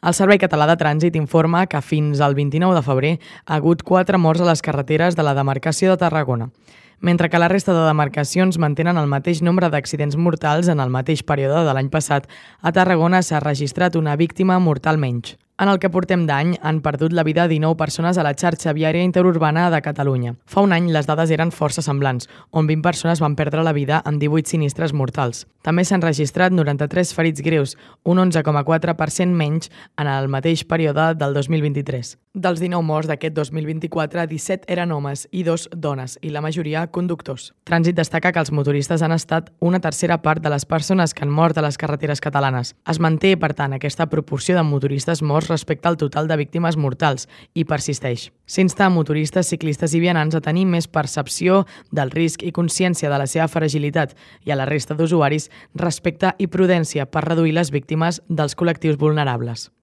El Servei Català de Trànsit informa que fins al 29 de febrer ha hagut 4 morts a les carreteres de la demarcació de Tarragona, mentre que la resta de demarcacions mantenen el mateix nombre d'accidents mortals en el mateix període de l'any passat, a Tarragona s'ha registrat una víctima mortal menys. En el que portem d'any han perdut la vida 19 persones a la xarxa viària interurbana de Catalunya. Fa un any les dades eren força semblants, on 20 persones van perdre la vida en 18 sinistres mortals. També s'han registrat 93 ferits greus, un 11,4% menys en el mateix període del 2023. Dels 19 morts d'aquest 2024, 17 eren homes i dos dones, i la majoria conductors. Trànsit destaca que els motoristes han estat una tercera part de les persones que han mort a les carreteres catalanes. Es manté, per tant, aquesta proporció de motoristes morts respecte al total de víctimes mortals i persisteix. S'insta a motoristes, ciclistes i vianants a tenir més percepció del risc i consciència de la seva fragilitat i a la resta d'usuaris respecte i prudència per reduir les víctimes dels col·lectius vulnerables.